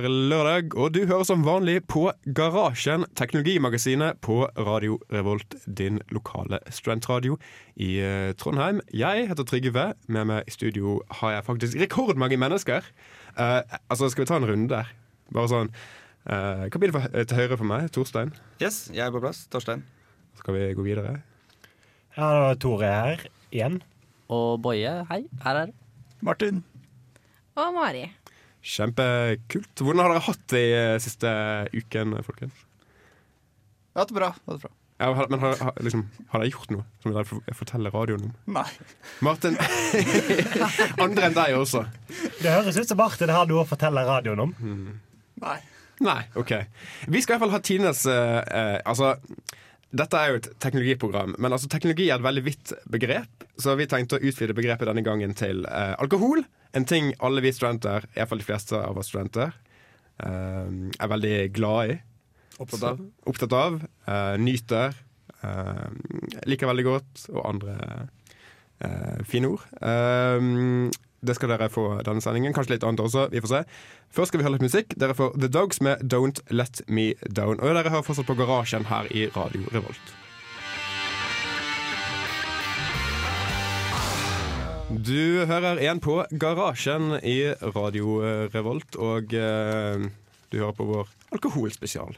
Er lørdag, og du hører som vanlig på Garasjen, teknologimagasinet på Radio Revolt, din lokale studentradio i eh, Trondheim. Jeg heter Trygve. Med meg i studio har jeg faktisk rekordmange mennesker. Uh, altså, Skal vi ta en runde der? Bare sånn eh, Hva blir det for, til høyre for meg? Torstein? Yes, jeg er på plass. Torstein. Skal vi gå videre? Ja, da var Tore her igjen. Og Boje, hei, her er Martin. Og Mari. Kjempekult. Hvordan har dere hatt det i eh, siste uken, folkens? Hatt det bra. Hatt Det bra. Ja, men har, har, liksom, har dere gjort noe som dere forteller radioen om? Nei. Martin Andre enn deg også. Det høres ut som Martin har noe å fortelle radioen om. Nei. Nei, OK. Vi skal i hvert fall ha tidenes eh, eh, Altså, dette er jo et teknologiprogram, men altså, teknologi er et veldig vidt begrep, så vi tenkte å utvide begrepet denne gangen til eh, alkohol. En ting alle vi studenter, iallfall de fleste av oss studenter, uh, er veldig glad i. Opptatt av. Opptatt av. uh, nyter. Uh, liker veldig godt. Og andre eh, fine ord. Eh, det skal dere få denne sendingen. Kanskje litt annet også. Vi får se. Først skal vi høre litt musikk. Dere får The Dogs med Don't Let Me Down. Og dere hører fortsatt på Garasjen her i Radio Revolt. Du hører igjen på Garasjen i Radio Revolt, og eh, du hører på vår alkoholspesial.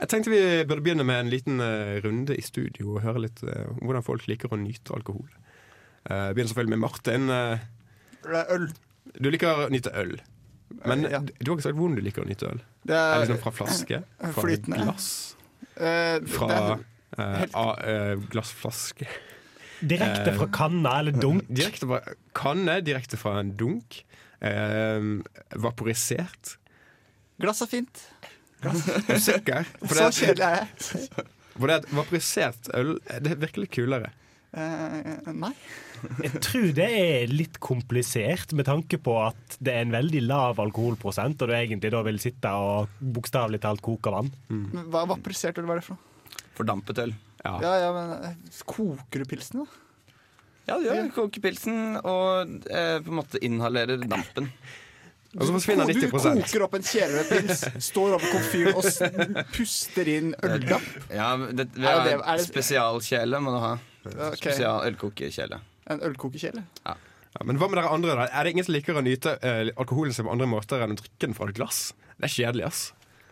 Jeg tenkte vi burde begynne med en liten eh, runde i studio og høre litt eh, om hvordan folk liker å nyte alkohol. Uh, begynner selvfølgelig med Martin. Eh, Det er øl. du liker å nyte øl. Men Ja. du, du har ikke sagt hvordan du liker å nyte øl. Det Er det er liksom fra flaske? Fra flytende. glass? eh, Fra det eh, eh, glassflaske? Direkte fra kanna eller dunk. Direkte fra kanne, direkte fra en dunk. Eh, vaporisert. Glass er fint. Er du sikker? For Så det, kjedelig er jeg. for det at vaporisert øl Det er virkelig kulere. Uh, nei. Jeg tror det er litt komplisert med tanke på at det er en veldig lav alkoholprosent, og du egentlig da vil sitte og bokstavelig talt koke vann. Mm. Hva vaporisert øl, hva er det for noe? Fordampet øl. Ja. Ja, ja, men eh, Koker du pilsen, da? Ja, du gjør koker pilsen og eh, på en måte inhalerer dampen. Og så forsvinner Du 90 koker opp en kjele med pils, står over komfyren og puster inn øldamp. Ja, det, vi Er har det- det- Spesialkjele må du ha. Okay. Spesial ølkokekjele. En ølkokekjele. Ja, men hva med dere andre? da? Er det ingen som liker å nyte eh, alkoholen sin på andre måter enn å drikke den fra et glass? Det er kjedelig, ass.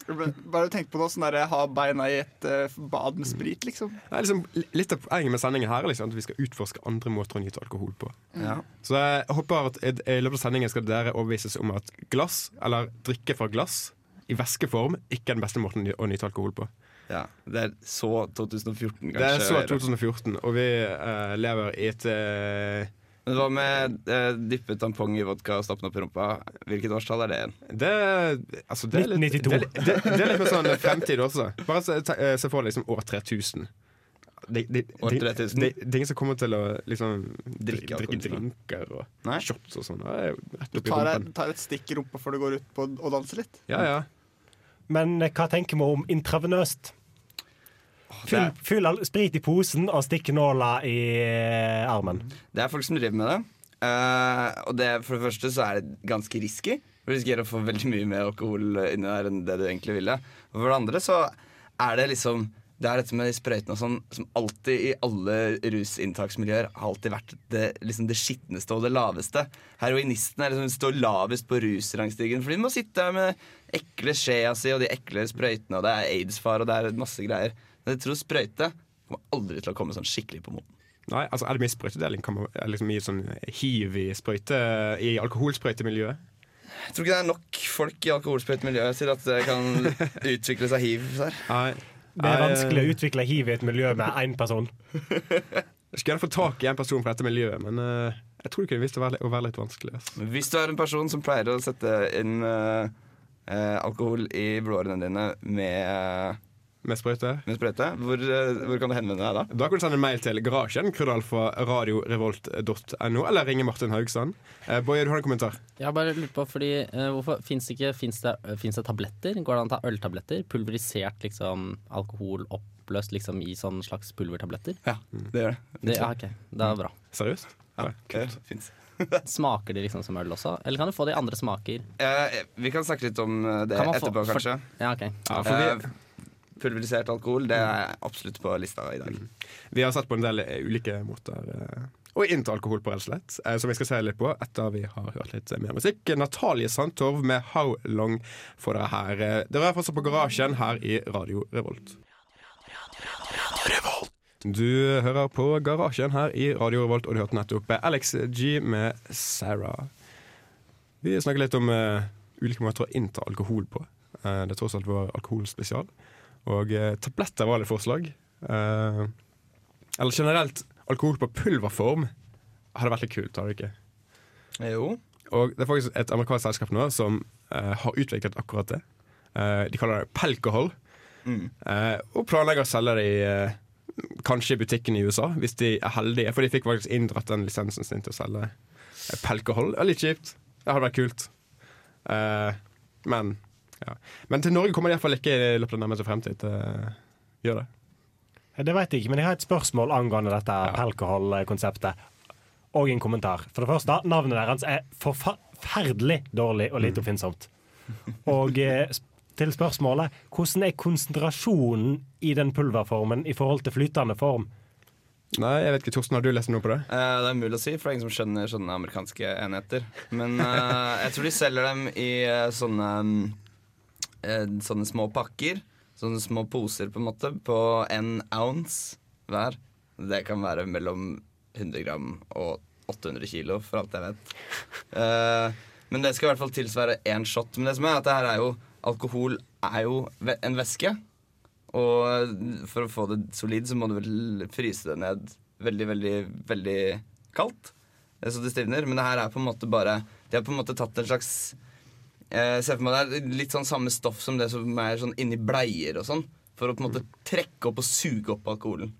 Bare tenk på det sånn der ha beina i et uh, bad med sprit, liksom. Det er liksom Litt av poenget med sendingen her er liksom at vi skal utforske andre måter å nyte alkohol på. Ja. Så jeg håper at i i løpet av sendingen skal dere overbevises om at glass, eller drikke fra glass, i væskeform, ikke er den beste måten å nyte alkohol på. ja. Det er så 2014, kanskje. Det er så 2014, og vi uh, lever i et eh, Men hva med eh, dyppe tampong i vodka og stappe den opp i rumpa? Hvilket årstall er det igjen? det, altså, det, er litt, 1992. det, det, det er litt med sånn fremtid også. Bare se, eh, se for deg liksom år 3000. Det, det, År 3000? det, er ingen som kommer til å liksom Drikke drikke, drikke drinker og Nei? shots og sånn. Du tar, tar et stikk i rumpa før du går ut på og danser litt. Ja, ja. Men eh, hva tenker vi om intravenøst? Fyll, fyll sprit i posen og stikk nåla i eh, armen. Det er folk som driver med det. Uh, og det, for det første så er det ganske risky. Du risikerer å få veldig mye mer alkohol inni der enn det du egentlig ville. Og for det andre så er det liksom Det er dette med de sprøytene og sånn som alltid i alle rusinntaksmiljøer har alltid vært det, liksom det skitneste og det laveste. Heroinistene er liksom, står lavest på rusrangstigen, for de må sitte der med ekle skjea si og de ekle sprøytene, og det er aids-far og det er masse greier. Men jeg tror sprøyte kommer aldri til å komme sånn skikkelig på moten. Nei, altså Er det mye sprøytedeling? Kan man, er liksom mye sånn hiv i, sprøyte, i alkoholsprøytemiljøet? Jeg tror ikke det er nok folk i alkoholsprøytemiljøet til at det kan utvikle seg hiv der. Nei. Det er vanskelig eh, å utvikle hiv i et miljø med én person. Jeg skulle gjerne få tak i en person fra dette miljøet, men uh, jeg tror ikke det kunne vist å å være litt vanskelig. Altså. Hvis du er en person som pleier å sette inn uh, uh, alkohol i blodårene dine med, Med sprøyte. med sprøyte, hvor, eh, hvor kan du henvende deg da? Da kan du sende en mail til garasjen, krøllalfa radiorevolt.no, eller ringe Martin Haugsand. Eh, Boje, du har en kommentar? Jeg bare lurer på, fordi eh, hvorfor Fins det, ikke- finnes det, eh, finnes det tabletter? Går det an å ta øltabletter? Pulverisert liksom alkohol oppløst liksom i sånn slags pulvertabletter? Ja, det gjør det. Det, ja, ok, det er bra. Seriøst? Ja, Ja, kult. det finnes. Smaker de liksom som øl også? Eller kan du få det i andre smaker? Eh, vi kan snakke litt om eh, det etterpå, kanskje. for-. Ja, ok. Ja, for vi, Eh, pulverisert alkohol, det er absolutt på lista i dag. vi har sett på en del eh, ulike måter eh, å innta alkohol på, rett og slett. Eh, som vi skal se litt på etter vi har hørt litt mer musikk. Natalie Sandtorv med 'How Long' får dere her. Dere er fortsatt på Garasjen her i Radio Revolt. Du hører på Garasjen her i Radio Revolt, og du hørte nettopp Alex G med Sarah. Vi snakker litt om uh, ulike måter å innta alkohol på. Uh, det er tross alt vår alkoholspesial. Og eh, tabletter var litt forslag. Eh, eller generelt alkohol på pulverform hadde vært litt kult, har det ikke? Jo. Og det er faktisk et amerikansk selskap nå som eh, har utviklet akkurat det. Eh, de kaller det Pelkohol. Mm. Eh, og planlegger å selge det i eh, kanskje i butikken i USA, hvis de er heldige. For de fikk faktisk inndratt den lisensen sin til å selge Pelkohol. Det er litt kjipt. Det hadde vært kult. Eh, men ja. Men til Norge kommer det iallfall ikke i løpet av nærmeste fremtid. Eh, gjør det. Det vet jeg ikke, men jeg har et spørsmål angående dette pelkehold-konseptet Og en kommentar. For det første, navnet deres er forferdelig dårlig og lite oppfinnsomt. Og eh, til spørsmålet hvordan er konsentrasjonen i den pulverformen i forhold til flytende form? Nei, jeg vet ikke, Torsten, har du lest noe på det? Eh, det er mulig å si, for det er ingen som skjønner sånne amerikanske enheter. Men eh, jeg tror de selger dem i sånne mm, eh, Sånne små pakker. Sånne små poser, på en måte, på en ounce hver. Det kan være mellom 100 gram og 800 kilo, for alt jeg vet. Eh, men det skal i hvert fall tilsvare én shot. Men det som er at det her er jo alkohol er jo en væske. Og for å få det solid, så må du vel fryse det ned veldig, veldig, veldig kaldt. eh, Så det stivner. Men det her er på en måte bare De har på en måte tatt en slags eh, ser for meg det er litt sånn samme stoff som det som er sånn inni bleier og sånn. For å på en måte trekke opp og suge opp alkoholen.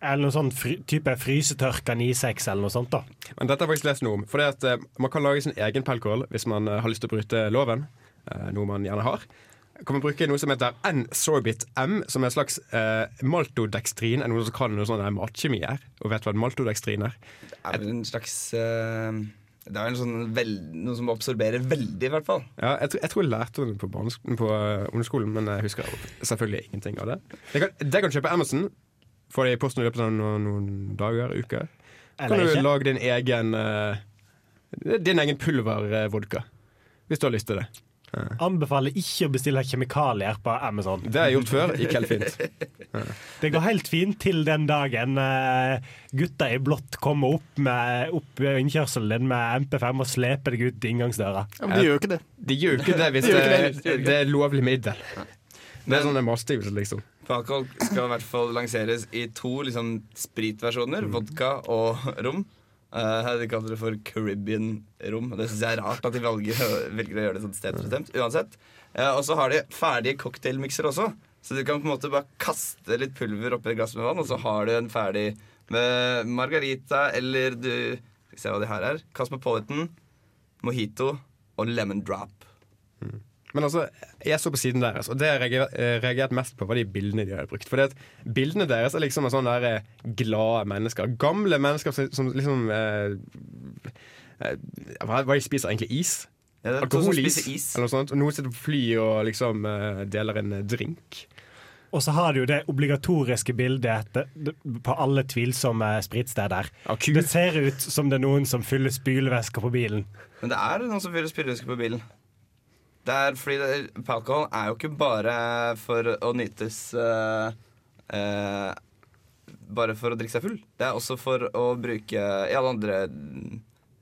Eller noe sånn fry, type frysetørka 96 eller noe sånt. da Men dette har jeg faktisk lest noe om. For det at uh, Man kan lage sin egen pelkål hvis man uh, har lyst til å bryte loven. Uh, noe man gjerne har. Kan man bruke noe som heter N-sorbit M, som er en slags maltodekstrin. Er noen som kan noe sånn der matkjemi her Og vet hva en maltodekstrin er? Det er vel en slags Det er en sånn vel, noe som absorberer veldig, i hvert fall. Ja, jeg, tror, jeg tror jeg lærte det på, på eh, ungdomsskolen, men jeg husker selvfølgelig ingenting av det. Det kan, det kan du kjøpe Amazon. Få det i posten i løpet av noen, noen dager, uker. Kan Eller du ikke. lage din egen eh, Din egen pulvervodka. Hvis du har lyst til det. Anbefaler ikke å bestille kjemikalier på Amazon. Det har jeg gjort før. Ikke helt fint. Det går helt fint til den dagen eh, gutta i blått kommer opp med opp innkjørselen din med MP5 og sleper deg ut til inngangsdøra. Ja, men de gjør jo ikke det. De gjør jo ikke det hvis De ikke det, det, det, er lovlig middel. Det er sånn en mastegivelse, liksom. Alkohol skal i hvert fall lanseres i to liksom, spritversjoner. Vodka og rom. Uh, de kaller det for Caribbean rom. Det syns jeg er rart at de velger, velger å gjøre det sånn stedsbestemt. Uansett. Uh, og så har de ferdige cocktailmikser også. Så du kan på en måte bare kaste litt pulver oppi et glass med vann, og så har du en ferdig med margarita eller du Skal vi se hva de her er. Cosmopolitan, mojito og lemon drop. Men altså, jeg så på siden deres, og det jeg eh, reagerte mest på, var de bildene de hadde brukt. For bildene deres er liksom sånne der eh, glade mennesker. Gamle mennesker som, som liksom eh, eh, hva, hva de spiser egentlig? Is? Ja, Alkoholis? spiser is. Eller noe sånt. Og noen sitter på fly og liksom eh, deler en drink. Og så har du jo det obligatoriske bildet på alle tvilsomme spritsteder. Det ser ut som det er noen som fyller spylevæsker på bilen. Men det er noen som fyller spylevæske på bilen. Det er fordi det, alkohol er jo ikke bare for å nytes uh, uh, Bare for å drikke seg full. Det er også for å bruke i alle andre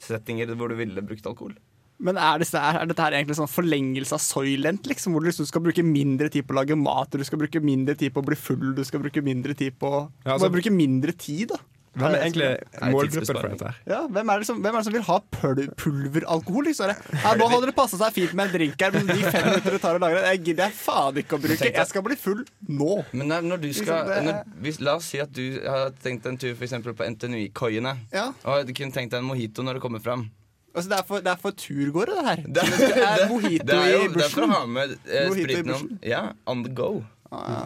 settinger hvor du ville brukt alkohol. Men er, dette, er dette her egentlig sånn forlengelse av Soylent, liksom, hvor du liksom skal bruke mindre tid på å lage mat, du skal bruke mindre tid på å bli full, du skal bruke mindre tid på Ja, altså- Bare bruke mindre tid, da. Hvem er egentlig målgruppen for dette? Ja, hvem, er det som, hvem er det som vil ha pul pulveralkohol? Liksom? Ja, nå hadde det passa seg fint med en drink her, men de fem minutter det tar å lage det, jeg gidder jeg faen ikke å bruke. Jeg skal bli full nå. Men når, når du skal Liksom, er- når, hvis, La oss si at du har tenkt en tur for på NTNUI-koiene. Ja. Og du kunne tenkt deg en mojito når du kommer fram. Altså, det, er for, det er for turgåere, det her. Det, Det er mojito det er jo i det er for å ha med eh, spriten om. Ja, on the go. Ah, ja.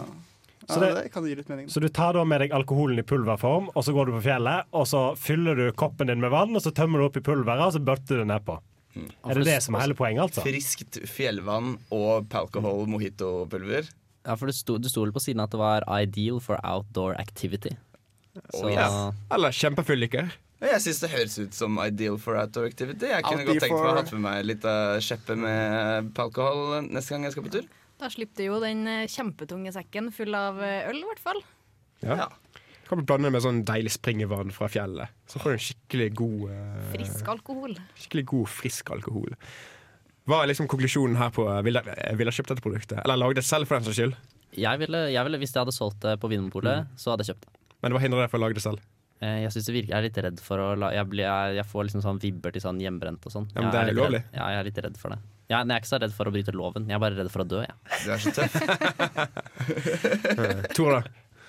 Ja, Så det, det- kan gi litt mening. Så du tar da med deg alkoholen i pulverform, og så går du på fjellet, og så fyller du koppen din med vann, og så tømmer du opp i pulveret, og så bøtter du nedpå. Er det det som er hele poenget, altså? Friskt fjellvann og palcohol mojito-pulver. Ja, for det sto, det sto vel på siden at det var 'ideal for outdoor activity'. Så yes. Eller kjempefylliker. Jeg syns det høres ut som ideal for outdoor activity. Jeg kunne Out godt tenkt meg å ha hatt med meg litt av skjeppe med palcohol neste gang jeg skal på tur. Da slipper du jo den eh, kjempetunge sekken full av eh, øl, i hvert fall. Ja. Ja. Kan du blande med sånn deilig springevann fra fjellet. Så får du en skikkelig god eh, Frisk alkohol. Skikkelig god, frisk alkohol. Hva er liksom konklusjonen her på Vil dere vil kjøpt dette produktet? Eller lagd det selv, for den saks skyld? jeg ville, jeg ville, hvis jeg hadde solgt det på Vinmonopolet, Mm. så hadde jeg kjøpt det. Men hva hindrer deg fra å lage det selv? Eh, Jeg synes det virker, jeg er litt redd for å la, jeg, blir, jeg, jeg får liksom sånn vibber til sånn hjemmebrent og sånn. Ja, men det er er ulovlig. Ja, jeg er litt redd for det. Jeg, jeg er ikke så redd for å bryte loven, jeg er bare redd for å dø. Ja. Du er så tøff. Tor, da?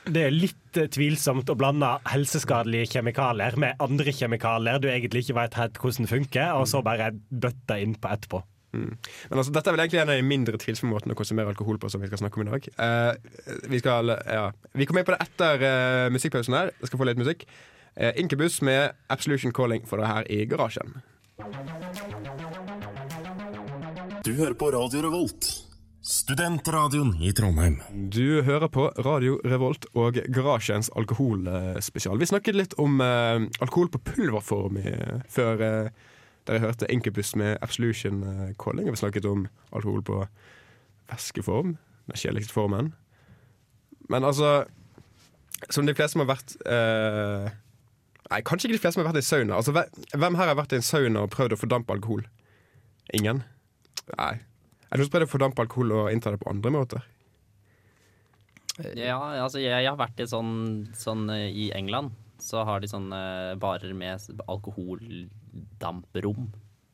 Det er litt eh, tvilsomt å blande helseskadelige kjemikalier med andre kjemikalier du egentlig ikke vet helt hvordan funker, og så bare bøtte innpå etterpå. Men altså, Dette er vel egentlig en av de mindre tvilsomme måtene å konsumere alkohol på. som Vi skal snakke om i dag uh, Vi skal, ja Vi kommer inn på det etter uh, musikkpausen her. Jeg skal få litt musikk. Uh, Incubus med Absolution Calling for det her i garasjen. Du hører på Radio Revolt, studentradioen i Trondheim. Du hører på Radio Revolt og Garasjens alkoholspesial. Vi snakket litt om eh, alkohol på pulverform i, før eh, dere hørte Incubus med Absolution eh, Calling. Vi snakket om alkohol på væskeform, den kjedeligste formen. Men altså Som de fleste som har vært eh, Nei, kanskje ikke de fleste som har vært i sauna. Altså, hvem her har vært i en sauna og prøvd å fordampe alkohol? Ingen? Nei. Er det noen som prøvd å fordampe alkohol og innta det på andre måter? Ja, altså jeg, jeg har vært i sånn, sånn eh, I England så har de sånne barer med alkoholdamprom.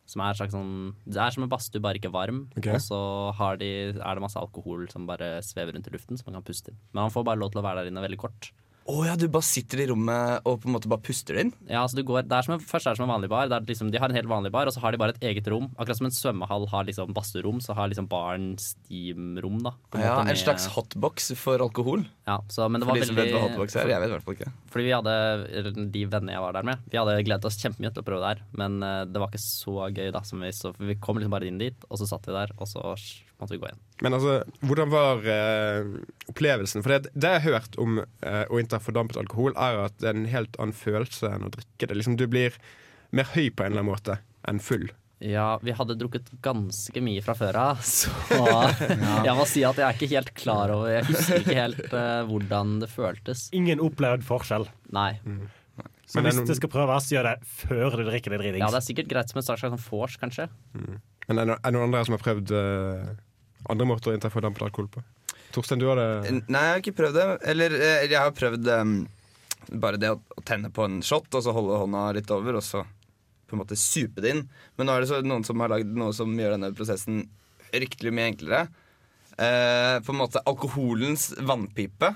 Som er slags sånn Det er som en badstue, bare ikke varm. Okay. Og så har de, er det masse alkohol som bare svever rundt i luften, som man kan puste inn. Men man får bare lov til å være der inne veldig kort. Å ja, du bare sitter i rommet og på en måte bare puster det inn? Ja, altså du går, det er som en, Først er det som en vanlig bar. Er liksom, de har en helt vanlig bar, og så har de bare et eget rom. Akkurat som en svømmehall har liksom badstuerom, så har liksom baren steamrom. da på en Ja, En slags hotbox for alkohol. ja, så, men det var For var de som vet hva hotbox er. Jeg vet i hvert fall ikke. Fordi vi hadde, de vennene jeg var der med, vi hadde gledet oss kjempemye til å prøve det her, Men eh, det var ikke så gøy, da. Som vi, så vi kom liksom bare inn dit, og så satt vi der, og så måtte vi gå igjen. Men altså, hvordan var eh, opplevelsen? For det, det jeg har hørt om eh, å innta fordampet alkohol, er at det er en helt annen følelse enn å drikke det. Liksom, du blir mer høy på en eller annen måte enn full. Ja, vi hadde drukket ganske mye fra før av, så jeg må si at jeg er ikke helt klar over Jeg husker ikke helt eh, hvordan det føltes. Ingen opplevd forskjell. Nei. Så Men det er hvis du det skal prøves, gjør det før du drikker det Ja, det er sikkert greit som en slags vors, kanskje. Men er det no- det noen andre som har prøvd eh, andre måter å innta fordampet alkohol på? Torstein, du har det Nei, jeg har ikke prøvd det. Eller eh, jeg har prøvd um, bare det å, tenne på en shot, og så holde hånda litt over, og så på en måte supe det inn. Men nå er det noen som har lagd noe som gjør denne prosessen ryktelig mye enklere. Uh, på en måte alkoholens vannpipe.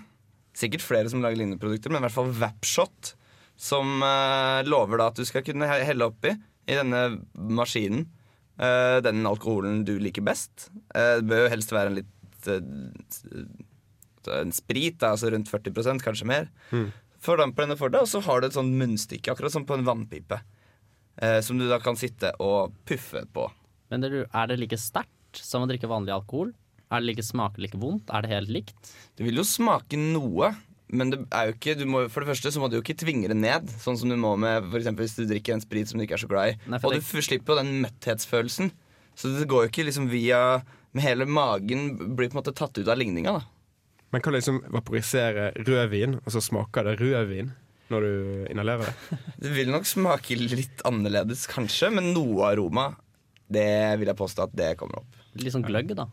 Sikkert flere som lager lignende produkter, men i hvert fall Vapshot. Som uh, lover da at du skal kunne helle oppi i denne maskinen den alkoholen du liker best. Eh, det bør jo helst være en litt eh, en sprit, da, altså rundt 40% kanskje mer. Fordamper denne for deg, og så har du et sånn munnstykke, akkurat som på en vannpipe. Eh, som du da kan sitte og puffe på. Men er det like sterkt som å drikke vanlig alkohol? Er det like smaker like vondt? Er det helt likt? Det vil jo smake noe, men det er jo ikke du må, For det første så må du jo ikke tvinge det ned, sånn som du må med for hvis du drikker en sprit som du ikke er så glad i. Nei, og du slipper jo den møtthetsfølelsen. Så det går jo ikke liksom via Med hele magen blir på en måte tatt ut av ligninga, da. Man kan liksom vaporisere rødvin, og så smaker det rødvin når du inhalerer det. Det vil nok smake litt annerledes, kanskje, men noe aroma, det vil jeg påstå at det kommer opp. Litt sånn gløgg, da.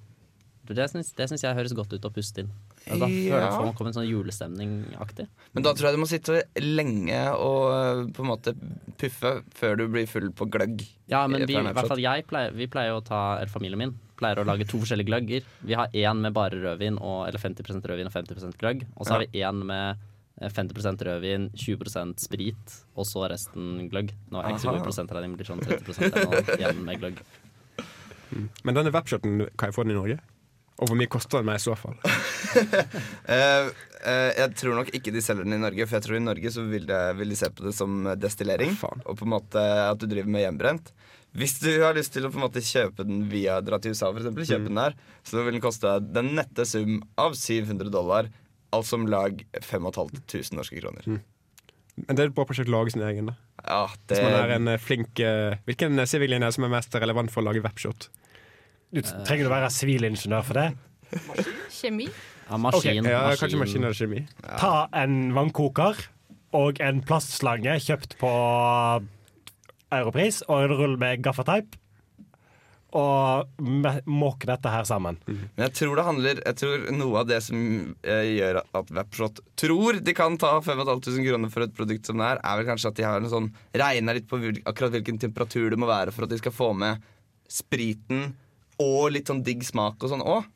Det syns, det syns jeg høres godt ut å puste inn. Altså, da føler jeg Ja. får man kommer en sånn julestemning-aktig. Men da tror jeg du må sitte lenge og øh, på en måte puffe før du blir full på gløgg. Ja, men Eh, vi, i hvert fall jeg pleier, vi pleier å ta, eller familien min pleier å lage to forskjellige gløgger. Vi har én med bare rødvin, og, eller 50% rødvin og 50% gløgg. Og så har vi én med eh, 50% rødvin, 20% sprit, og så resten gløgg. Nå er jeg ikke så god i prosentregning, blir sånn 30 igjen med gløgg. Men denne webshoten, kan jeg få den i Norge? Og hvor mye koster den meg i så fall? Eh, eh, jeg tror nok ikke de selger den i Norge, for jeg tror i Norge så vil, det, vil de se på det som destillering. Ah, og på en måte at du driver med hjemmebrent. Hvis du har lyst til å på en måte kjøpe den via dra til USA, for eksempel, kjøpe Mm. den der, så vil den koste den nette sum av 700 dollar. Altså om lag 5500 norske kroner. Mm. Men det er et bra prosjekt å lage sin egen. da Ja, det Hvis man er en eh, flink eh, Hvilken sivilien er det som er mest relevant for å lage webshot? Du trenger du være sivilingeniør for det? Kjemi. Ja, maskin. ja, maskin. Kanskje maskin eller kjemi. Ta en vannkoker og en plastslange kjøpt på Europris og en rull med gaffateip. Og måke dette her sammen. Men jeg tror det handler Jeg tror noe av det som eh, gjør at Vapshot tror de kan ta 5500 kroner for et produkt som det er, er vel kanskje at de har en sånn regna litt på akkurat hvilken temperatur det må være for at de skal få med spriten og litt sånn digg smak og sånn òg.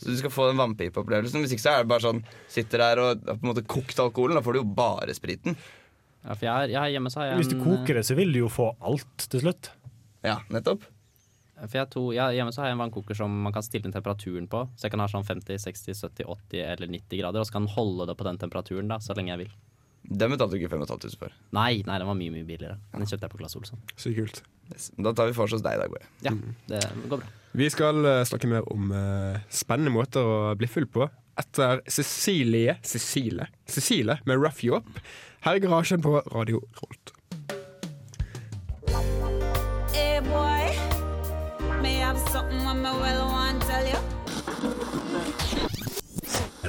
Så du skal få den vannpipeopplevelsen. Hvis ikke så er det bare sånn sitter der og på en måte kokt alkoholen. Da får du jo bare spriten. Ja, for jeg jeg hjemme så har jeg en, Hvis du koker det, så vil du jo få alt til slutt. Ja, nettopp. For jeg, to, jeg, hjemme så har jeg en vannkoker som man kan stille inn temperaturen på. Så jeg kan ha sånn 50, 60, 70, 80 eller 90 grader, og så kan den holde det på den temperaturen da, så lenge jeg vil. Den betalte du ikke 5500 for. Nei, nei, den var mye mye billigere. Den kjøpte jeg på Claes Olsson. Så kult. Yes. Da tar vi for oss deg i dag, Boje. Ja, det går bra. Vi skal eh, snakke mer om uh, spennende måter å bli full på etter Cecilie Cecilie Cecilie med Rough You Up her i garasjen på Radio Rolt.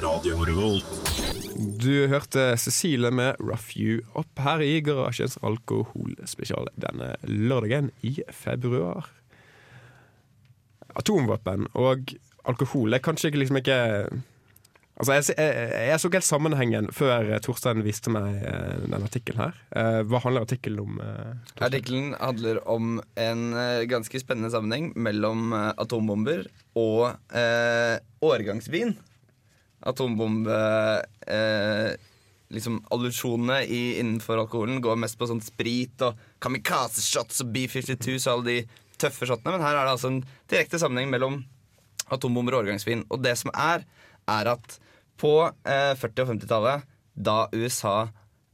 Radio Revolt. Du hørte Cecilie med Rough You Up her i garasjens alkoholspesial denne lørdagen i februar. Atomvåpen og alkohol er kanskje ikke liksom ikke Altså, jeg, jeg, jeg så ikke helt sammenhengen før Torstein viste meg eh, denne artikkelen her. Eh, hva handler artikkelen om? Eh, Artikkelen handler om en eh, ganske spennende sammenheng mellom eh, atombomber og eh, årgangsvin. Atombombe eh, Liksom innenfor alkoholen går mest på sånn sprit og kamikaze-shots og B-52 og alle de tøffe shotene, men her er det altså en direkte sammenheng mellom atombomber og årgangsvin. Og det som er, er at på eh, 40- og 50-tallet, da USA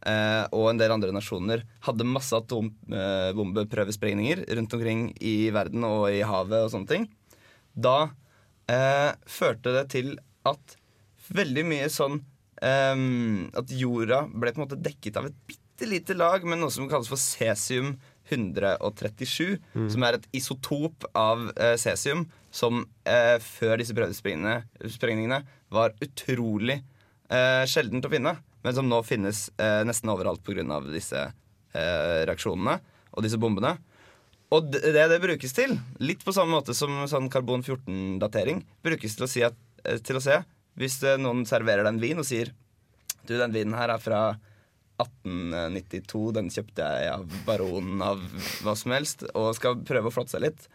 eh, og en del andre nasjoner hadde masse atombombeprøvesprengninger rundt omkring i verden og i havet og sånne ting, da eh, førte det til at veldig mye sånn um, At jorda ble på en måte dekket av et bitte lite lag med noe som kalles for cesium 137, som er et isotop av uh, cesium som uh, før disse prøvesprengningene var utrolig uh, sjeldent å finne, men som nå finnes uh, nesten overalt pga. disse reaksjonene og disse bombene. Og det det brukes til, litt på samme måte som sånn karbon 14-datering, brukes til å, si at, til å se hvis eh, noen serverer deg en vin og sier Du, den vinen her er fra 1892, den kjøpte jeg av baronen av hva som helst, og skal prøve å flotte seg litt.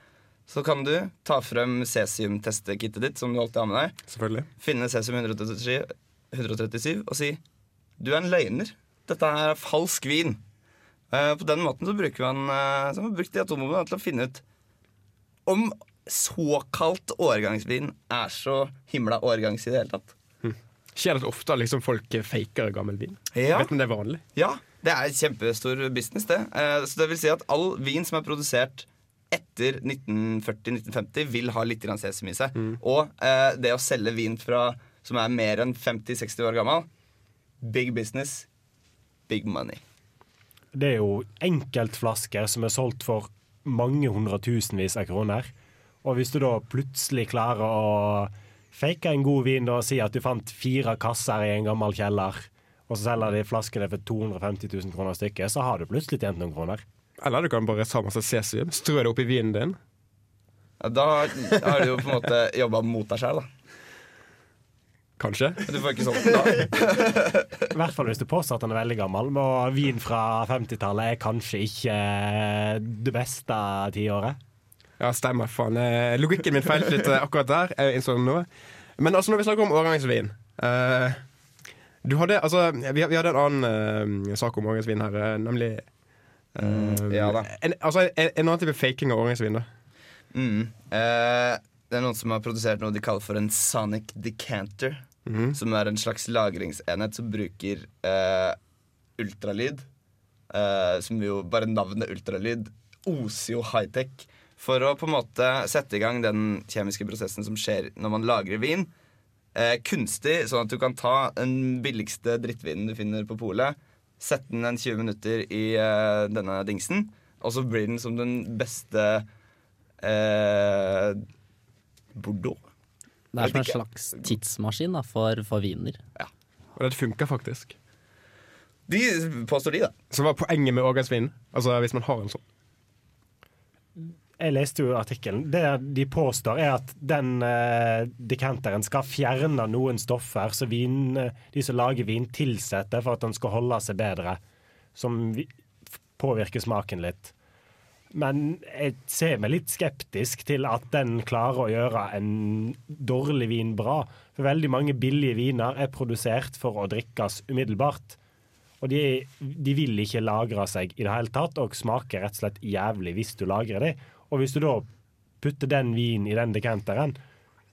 Så kan du ta frem cesium-testekittet ditt, som du alltid har med deg, Selvfølgelig. finne cesium 137, 137 og si Du er en løgner. Dette er falsk vin. Eh, på den måten så bruker man eh, så har man brukt de atombombene til å finne ut om såkalt årgangsvin er så himla årgangs i det hele tatt. Skjer det ofte at liksom, folk faker gammel vin? Ja. Vet om det er vanlig? Ja, det er kjempestor business, det. Eh, Så det vil si at all vin som er produsert etter 1940-1950, vil ha litt grann cesium i seg. Og eh, det å selge vin fra, som er mer enn 50-60 år gammel, big business, big money. Det er jo enkeltflasker som er solgt for mange hundretusenvis av kroner. Og hvis du da plutselig klarer å fake en god vin da, og si at du fant fire kasser i en gammel kjeller, og så selger de flaskene for 250 000 kroner stykket, så har du plutselig tjent noen kroner. Eller du kan bare ta masse cesium, strø det oppi vinen din. Ja, da har du jo på en måte jobba mot deg sjøl, da. Kanskje. Du får ikke solgt den da. I hvert fall hvis du påstår at den er veldig gammel. Og vin fra 50-tallet er kanskje ikke det beste tiåret. Ja, stemmer. Faen. Eh, Logikken min feilte litt eh, akkurat der. Jeg innså det nå. Men altså, når vi snakker om årgangsvin uh, du hadde, altså, vi, vi hadde en annen uh, sak om årgangsvin her, nemlig mm, ja. En, altså, en, en annen type faking av årgangsvin. da Mm. Det er noen som har produsert noe de kaller for en sonic decanter. Som er en slags lagringsenhet som bruker ultralyd. Som jo bare navnet ultralyd oser jo high-tech. For å på en måte sette i gang den kjemiske prosessen som skjer når man lagrer vin. Eh, kunstig, sånn at du kan ta den billigste drittvinen du finner på polet, sette den en 20 minutter i eh, denne dingsen, og så blir den som den beste eh, Bordeaux. Det er som en slags tidsmaskin da, for, for viner. Og det funker faktisk. De påstår de, da. Så hva er poenget med årgangsvinen? Altså hvis man har en sånn. Jeg leste jo artikkelen. Det de påstår, er at den uh, dekanteren skal fjerne noen stoffer som eh, de som lager vin, tilsetter for at den skal holde seg bedre. Som påvirker smaken litt. Men jeg ser meg litt skeptisk til at den klarer å gjøre en dårlig vin bra. For veldig mange billige viner er produsert for å drikkes umiddelbart. Og de, de vil ikke lagre seg i det hele tatt, og smaker rett og slett jævlig hvis du lagrer dem. Og hvis du da putter den vinen i den dekanteren,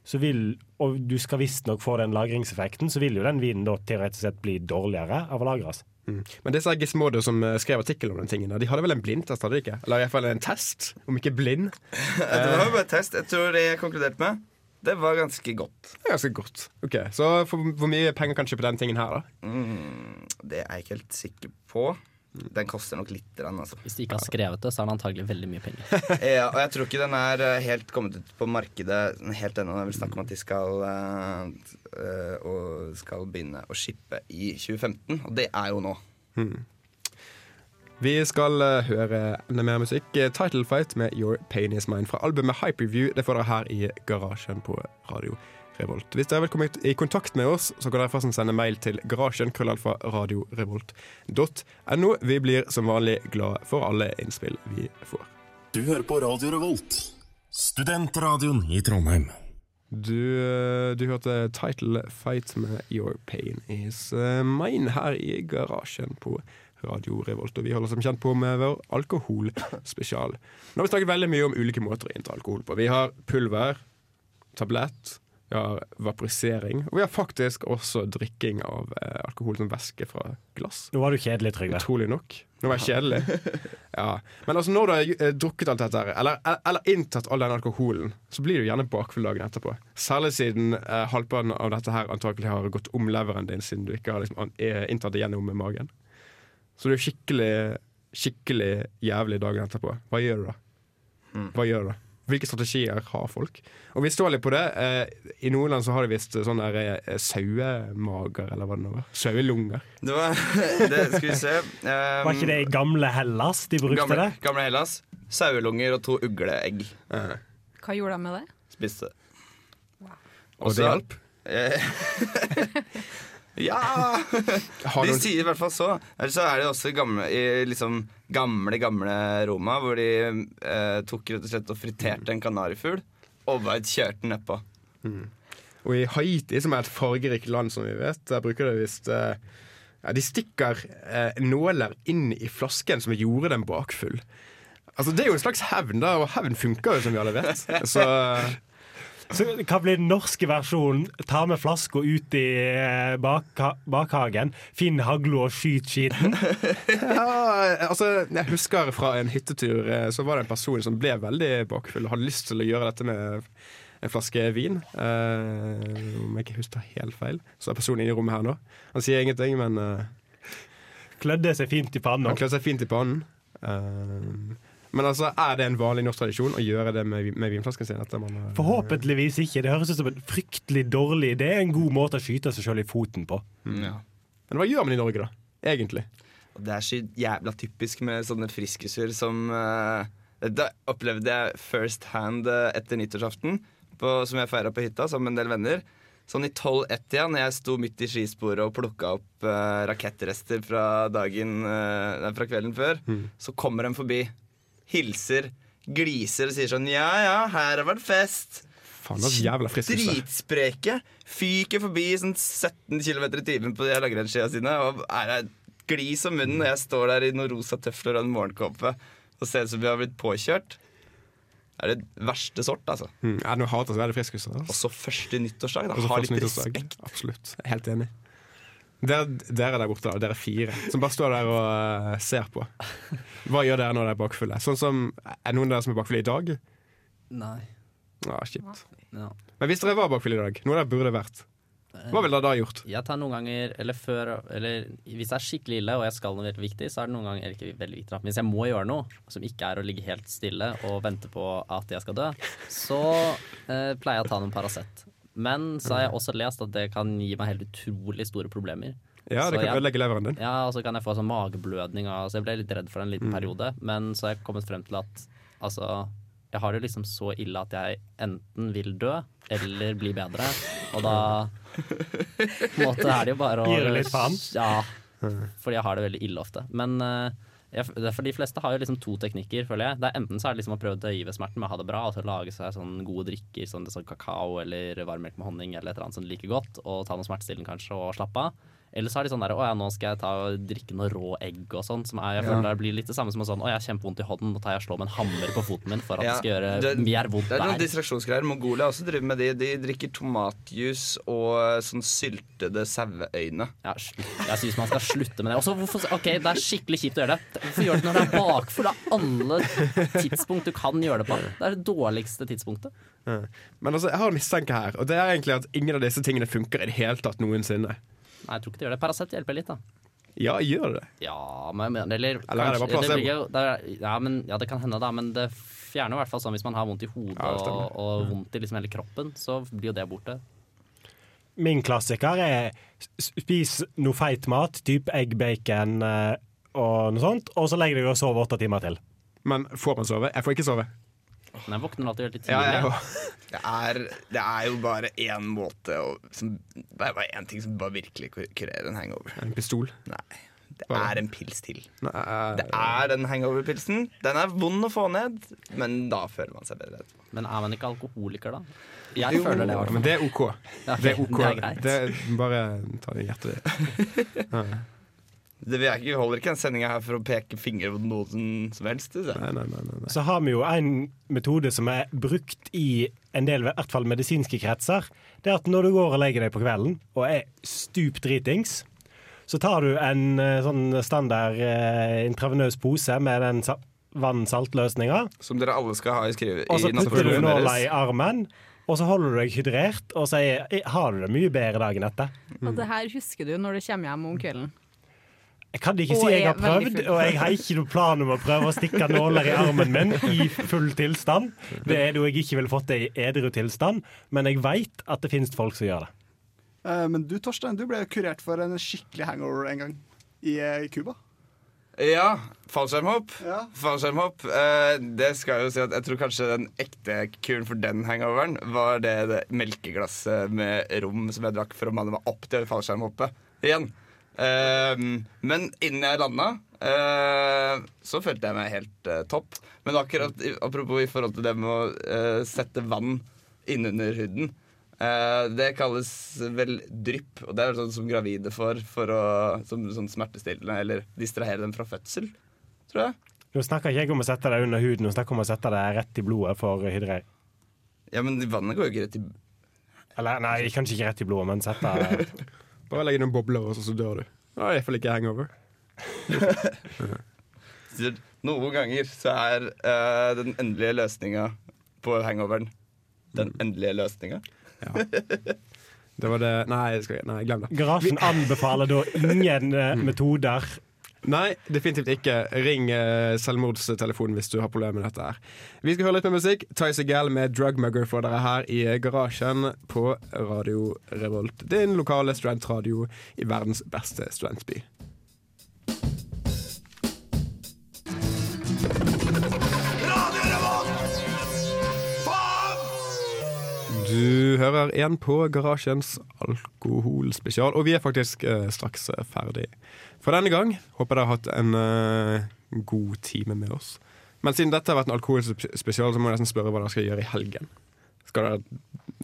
så vil, og du skal visstnok få den lagringseffekten, så vil jo den vinen da teoretisk sett bli dårligere av å lagres. Men disse Gismodo Gizmodo som eh, skrev artikkel om den tingen, de hadde vel en blindtest, hadde de ikke? Eller i hvert fall en test, om ikke blind. Det var jo bare test. Jeg tror det jeg konkluderte med, det var ganske godt. Det er ganske godt. Ok, Så for, hvor mye penger kan du kjøpe den tingen her, da? Mm, det er jeg ikke helt sikker på. Den koster nok litt, den altså. Hvis de ikke har skrevet det, så er det antagelig veldig mye penger. Ja, og jeg tror ikke den er eh, helt kommet ut på markedet helt ennå. Jeg vil snakke om at de skal, og skal begynne å shippe i 2015, og det er jo nå. Vi skal eh, høre enda mer musikk. Title Fight med Your Pain Is Mine fra albumet Hyperview. Det får dere her i garasjen på Radio Revolt. Hvis dere vil komme i kontakt med oss, så kan dere forresten sende mail til garasjen krøllalfa radiorevolt.no. Vi blir som vanlig glad for alle innspill vi får. Du hører på Radio Revolt, studentradioen i Trondheim. Du, eh, du hørte Title Fight med Your Pain Is eh, Mine her i garasjen på Radio Revolt. Og vi holder som kjent på med vår alkoholspesial. Nå har vi snakket veldig mye om ulike måter å innta alkohol på. Vi har pulver, tablett, vi har vaporisering, og vi har faktisk også drikking av eh, alkohol som væske fra glass. Nå var du kjedelig, Trygve. Utrolig nok. Nå var jeg kjedelig. Ja. Men altså når du har eh, drukket alt dette, her, eller, eller inntatt all den alkoholen, så blir du gjerne bakfull dagen etterpå. Særlig siden eh, halvparten av dette her antakelig har gått om leveren din, siden du ikke har liksom, eh, inntatt det gjennom med magen. Så du er skikkelig, skikkelig jævlig dagen etterpå. Hva gjør du da? Hva gjør du da? Hvilke strategier har folk? Og vi står litt på det. Eh, I noen land så har de visst sånn der eh, sauemager, eller hva det nå var. Sauelunger. Det var det, Skal vi se. Um, Var ikke det i gamle Hellas de brukte gamle, det? gamle Hellas. Sauelunger og to ugleegg. Eh, Hva gjorde de med det? Spiste. og det hjalp. Eh, ja! De sier i hvert fall så. Eller så er det også gamle, i liksom gamle, gamle Roma, hvor de eh, tok rett og slett og friterte en kanarifugl og bare kjørte den nedpå. Og i Haiti, som er et fargerikt land, som vi vet, der bruker de visst eh, ja, De stikker eh, nåler inn i flasken som gjorde den bakfull. Altså Det er jo en slags hevn, da, og hevn funker jo, som vi alle vet. Så Så hva blir den norske versjonen? Ta med flaska ut i eh, bakha bakhagen, finn hagla og skyt skiten. ja, altså Jeg husker fra en hyttetur eh, så var det en person som ble veldig bakfull og hadde lyst til å gjøre dette med en flaske vin. Eh, om jeg ikke husker helt feil. Så er personen inne i rommet her nå. Han sier ingenting, men eh, Klødde seg fint i pannen. Han klødde seg fint i pannen. Eh, men altså, er det en vanlig norsk tradisjon å gjøre det med, med vinflasken sin? Etter man, Forhåpentligvis ikke. Det høres ut som en fryktelig dårlig idé. En god måte å skyte seg sjøl i foten på. Ja. Men hva gjør man i Norge, da? Egentlig? Det er så jævla typisk med sånne friskuser som uh, Da opplevde jeg first hand eh, etter nyttårsaften, på, som jeg feira på hytta sammen med en del venner. Sånn i 12-1-tida, når jeg sto midt i skisporet og plukka opp uh, rakettrester fra dagen uh, fra kvelden før, så kommer de forbi, hilser, gliser og sier sånn Ja ja, her har vært fest. Faen, det er jævla frisk. Dritspreke. Fyker forbi sånn 17 km i timen på de langrennsskia sine og er glis om munnen når jeg står der i noen rosa tøfler og en morgenkåpe og ser ut som vi har blitt påkjørt. Det er det verste sort, altså. Mm, nå hater jeg så veldig friskus. Altså. Også første nyttårsdag. da Og så Ha litt respekt. Absolutt. Er Helt enig. Dere, dere der borte, da, dere fire, som bare står der og uh, ser på. Hva gjør dere når dere er bakfulle? Sånn som, Er noen av dere som er bakfulle i dag? Nei. Ah, kjipt. Ja. Men hvis dere var bakfulle i dag, noe dere burde vært, hva ville dere da gjort? Jeg tar noen ganger, eller før Eller hvis det er skikkelig ille og jeg skal noe veldig viktig, så er det noen ganger ikke veldig viktig. Men Hvis jeg må gjøre noe som ikke er å ligge helt stille og vente på at jeg skal dø, så eh, pleier jeg å ta noen Paracet. Men så har jeg også lest at det kan gi meg helt utrolig store problemer. Ja, det Så kan jeg- ødelegge leveren din. Ja, og så kan jeg få sånn mageblødning. av- Så jeg ble litt redd for en liten Mm. periode. Men så har jeg kommet frem til at altså Jeg har det liksom så ille at jeg enten vil dø eller bli bedre. Og da på en måte er det jo bare å Gir det litt faen? Ja. Fordi jeg har det veldig ille ofte. Men det er for de fleste har jo liksom to teknikker, føler jeg. Det er Enten så er det liksom å prøve å døyve smerten med å ha det bra, altså lage seg sånn gode drikker, sånn, sånn kakao eller varmmelk med honning eller et eller annet som de liker godt, og ta noe smertestillende kanskje og slappe av. Eller så er de sånn der Å ja, nå skal jeg ta og drikke noe rå egg og sånn. Som er, jeg føler det blir litt det samme som å sånn Å, jeg har kjempevondt i hånden, nå tar jeg og slår med en hammer på foten min for at Ja, det skal gjøre det- mer vondt der. Det er noen distraksjonsgreier. Mongolia også driver med de. De drikker tomatjuice og sånn syltede saueøyne. Ja, jeg syns man skal slutte med det. Også, hvorfor, ok, Det er skikkelig kjipt å gjøre det. Hvorfor gjør du det når det er bakfull? Det er alle tidspunkt du kan gjøre det på. Det er det dårligste tidspunktet. Ja. Men altså, jeg har en mistanke her, og det er egentlig at ingen av disse tingene funker i det hele tatt noensinne. Nei, jeg tror ikke det gjør det. Paracet hjelper litt, da. Ja, gjør det? Ja, men, men eller, Eller kanskje, det jo- det er, ja, men, ja, det kan hende, da. Men det fjerner i hvert fall sånn hvis man har vondt i hodet Ja, og, og vondt i liksom hele kroppen, så blir jo det borte. Min klassiker er spis noe feit mat, typ egg, bacon eh, og noe sånt, og så legger du deg og sover åtte timer til. Men får man sove? Jeg får ikke sove. Men jeg våkner alltid veldig Ja, tidlig. jeg, Det er, det er jo bare én måte å som, Det er bare én ting som bare virkelig kur- kurerer en hangover. en pistol. Nei. Det er en pils til. Nei, Det er den hangover-pilsen. Den er vond å få ned, men da føler man seg bedre etterpå. Men er man ikke alkoholiker, da? Jeg føler det. i hvert fall. Men det er OK. Det er, okay. Det er OK. det er greit. Det er bare ta det i hjertet ditt. Det vi jeg ikke, holder ikke en sending her for å peke finger på noen som helst. Nei, nei, nei. Så har vi jo en metode som er brukt i en del i hvert fall medisinske kretser. Det er at når du går og legger deg på kvelden og er stup dritings, så tar du en eh, sånn standard eh, intravenøs pose med den sa vann-salt-løsninga, Som dere alle skal ha i skrive... og så putter du nåla i armen. Og så holder du deg hydrert og sier «Eh, har du det mye bedre dagen etter. Og det her husker du når du kommer hjem om kvelden. Jeg kan ikke si jeg har prøvd, og jeg har ikke noen plan om å prøve å stikke nåler i armen min i full tilstand. Det er det jo jeg ikke ville fått det i edru tilstand, men jeg veit at det finnes folk som gjør det. Eh, Men du Torstein, du ble kurert for en skikkelig hangover en gang i eh, Cuba. Ja, fallskjermhopp. Ja. Fallskjermhopp. Eh, det skal jeg jo si at jeg tror kanskje den ekte kuren for den hangoveren var det, det melkeglasset med rom som jeg drakk for å manne meg opp til fallskjermhoppet igjen. Eh, men innen jeg landa, eh, så følte jeg meg helt eh, topp. Men akkurat apropos i forhold til det med å eh, sette vann innunder huden. Det kalles vel drypp, og det er sånn som gravide får for å, som sånn smertestillende eller distrahere dem fra fødsel, tror jeg. Nå snakker ikke jeg om å sette det under huden, nå snakker jeg om å sette det rett i blodet for hydrering. Ja, men vannet går jo ikke rett i Eller nei, kanskje ikke rett i blodet, men sette Bare legg noen bobler, og så, så dør du. Da er iallfall ikke hangover. Noen ganger så er uh, den endelige løsninga på hangoveren den endelige løsninga. Det var det Nei, nei glem det. Garasjen anbefaler da ingen eh, metoder. Nei, definitivt ikke. Ring uh, selvmordstelefonen hvis du har problemer med dette. her Vi skal høre litt med musikk. Tice Gal med Drugmugger får dere her i garasjen på Radio Revolt. Din lokale studentradio i verdens beste studentby. Hører igjen på Garasjens alkoholspesial, og vi er faktisk eh, straks eh, ferdig for denne gang. Håper dere har hatt en eh, god time med oss. Men siden dette har vært en alkoholspesial, så må jeg nesten spørre hva dere skal gjøre i helgen. Skal dere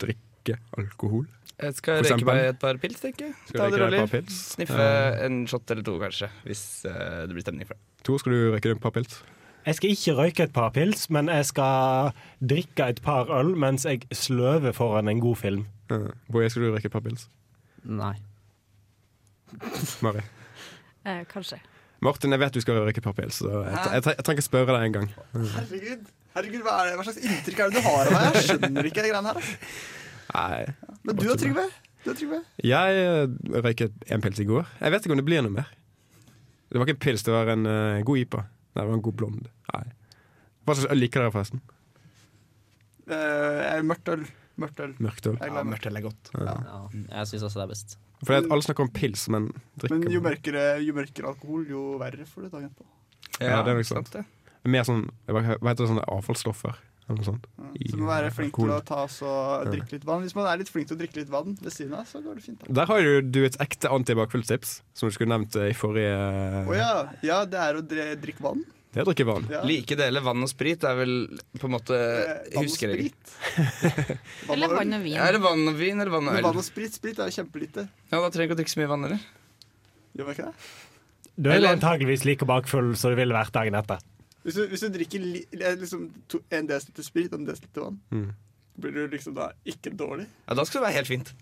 drikke alkohol? Jeg skal røyke meg et par pils, tenker jeg. Ta det rolig. Sniffe Eh, en shot eller to, kanskje, hvis eh, det blir stemning for det. Tor, skal du røyke deg et par pils? Jeg skal ikke røyke et par pils, men jeg skal drikke et par øl mens jeg sløver foran en god film. Uh, Boje, skal du røyke et par pils? Nei. Mari? Eh, kanskje. Martin, jeg vet du skal røyke et par pils, så jeg, jeg, jeg, jeg trenger ikke spørre deg engang. Herregud, herregud hva, er det, hva slags inntrykk er det du har av meg? Jeg skjønner ikke de greiene her. altså. Nei. Men du da, Trygve? Du? Jeg uh, røyket en pils i går. Jeg vet ikke om det blir noe mer. Det var ikke en pils, det var en uh, god IPA. Nei, det var en god blond. Nei. Hva slags øl liker dere, forresten? Uh, mørkt øl. Mørkt øl. Mørkt øl. I mørkt øl er godt. Ja. Ja, jeg syns også det er best. For at alle snakker om pils, men drikker Men jo mørkere, jo mørkere alkohol, jo verre får du dagen på. Ja, det er nok sant. det. Mer sånn hva heter det, sånne avfallsstoffer? Eller noe sånt. Ja. I Så du må være flink til å ta oss og drikke litt vann. Hvis man er litt flink til å drikke litt vann ved siden av, så går det fint. da. Der har jo du et ekte antibakfulltips, som du skulle nevnt eh, i forrige Å ja. ja, det er å drikke vann. Det er å drikke vann. Ja. Like deler vann og sprit er vel på en måte Eh, vann og huskeregel. Eller vann og vin. Ja, er det vann og vin eller vann og Men øl? vann og sprit, sprit er jo kjempelite. Ja, Da trenger du ikke å drikke så mye vann, eller? Gjør man ikke det? Du er antakeligvis Eller- like bakfull som du ville vært dagen etter. Hvis du, hvis du drikker li, liksom to, en desiliter sprit og en desiliter vann, Mm. blir du liksom da ikke dårlig? Ja, Da skal det være helt fint.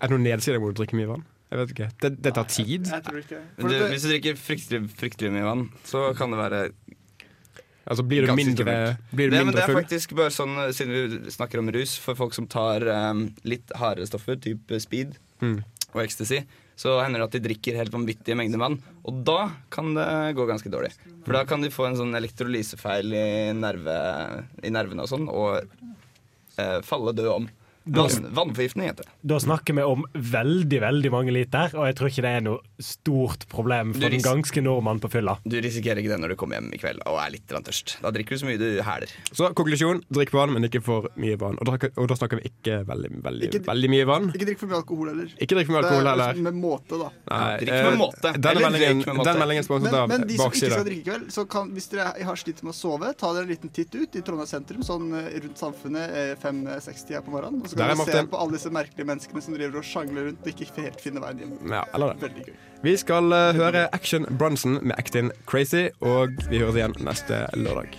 Er det noen nedsider hvor du drikker mye vann? Jeg vet ikke. Det, det tar tid. Jeg tror ikke. Men du, hvis du drikker fryktelig, fryktelig mye vann, så kan det være Altså Blir du mindre, blir du det, men mindre det er full? faktisk bare sånn, siden vi snakker om rus, for folk som tar um, litt hardere stoffer, type speed Mm. og ecstasy, så hender det at de drikker helt vanvittige mengder vann. Og da kan det gå ganske dårlig. For da kan de få en sånn elektrolysefeil i, nerve, i nervene og sånn, og eh, falle død om. Da- Vannforgiftning heter det. Da snakker vi om veldig veldig mange liter, og jeg tror ikke det er noe stort problem for den ganske nordmann på fylla. Du risikerer ikke det når du kommer hjem i kveld og er litt tørst. Da drikker du så mye du hæler. Så konklusjon drikk vann, men ikke for mye vann. Og da, og da snakker vi ikke veldig, veldig, Ikke- veldig mye vann. Ikke drikk for mye alkohol heller. Ikke drikk for mye Det alkohol er heller. liksom Med måte, da. Nei, drikk med eh, måte. Meldingen, den meldingen er sponset Men, av men de som ikke skal drikke i kveld, så kan, hvis dere har slitt med å sove, ta dere en liten titt ut i Trondheim sentrum, sånn eh, rundt samfunnet fem-seks-tida på morgenen. Så kan du se på alle disse merkelige menneskene som driver og sjangler rundt og ikke helt finner veien hjem. Ja, eller det. Veldig gøy. Vi skal uh, høre Action Bronson med Actin Crazy, og vi høres igjen neste lørdag.